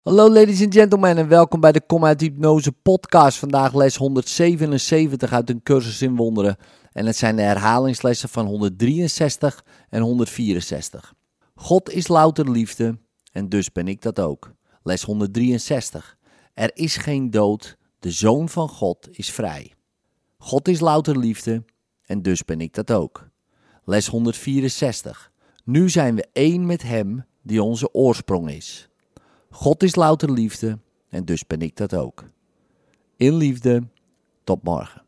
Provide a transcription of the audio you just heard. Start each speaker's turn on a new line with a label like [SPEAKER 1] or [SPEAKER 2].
[SPEAKER 1] Hallo ladies and gentlemen en welkom bij de Kom uit Hypnose podcast. Vandaag les 177 uit een cursus in wonderen. En het zijn de herhalingslessen van 163 en 164. God is louter liefde en dus ben ik dat ook. Les 163. Er is geen dood, de Zoon van God is vrij. God is louter liefde en dus ben ik dat ook. Les 164. Nu zijn we één met Hem die onze oorsprong is. God is louter liefde en dus ben ik dat ook. In liefde, tot morgen.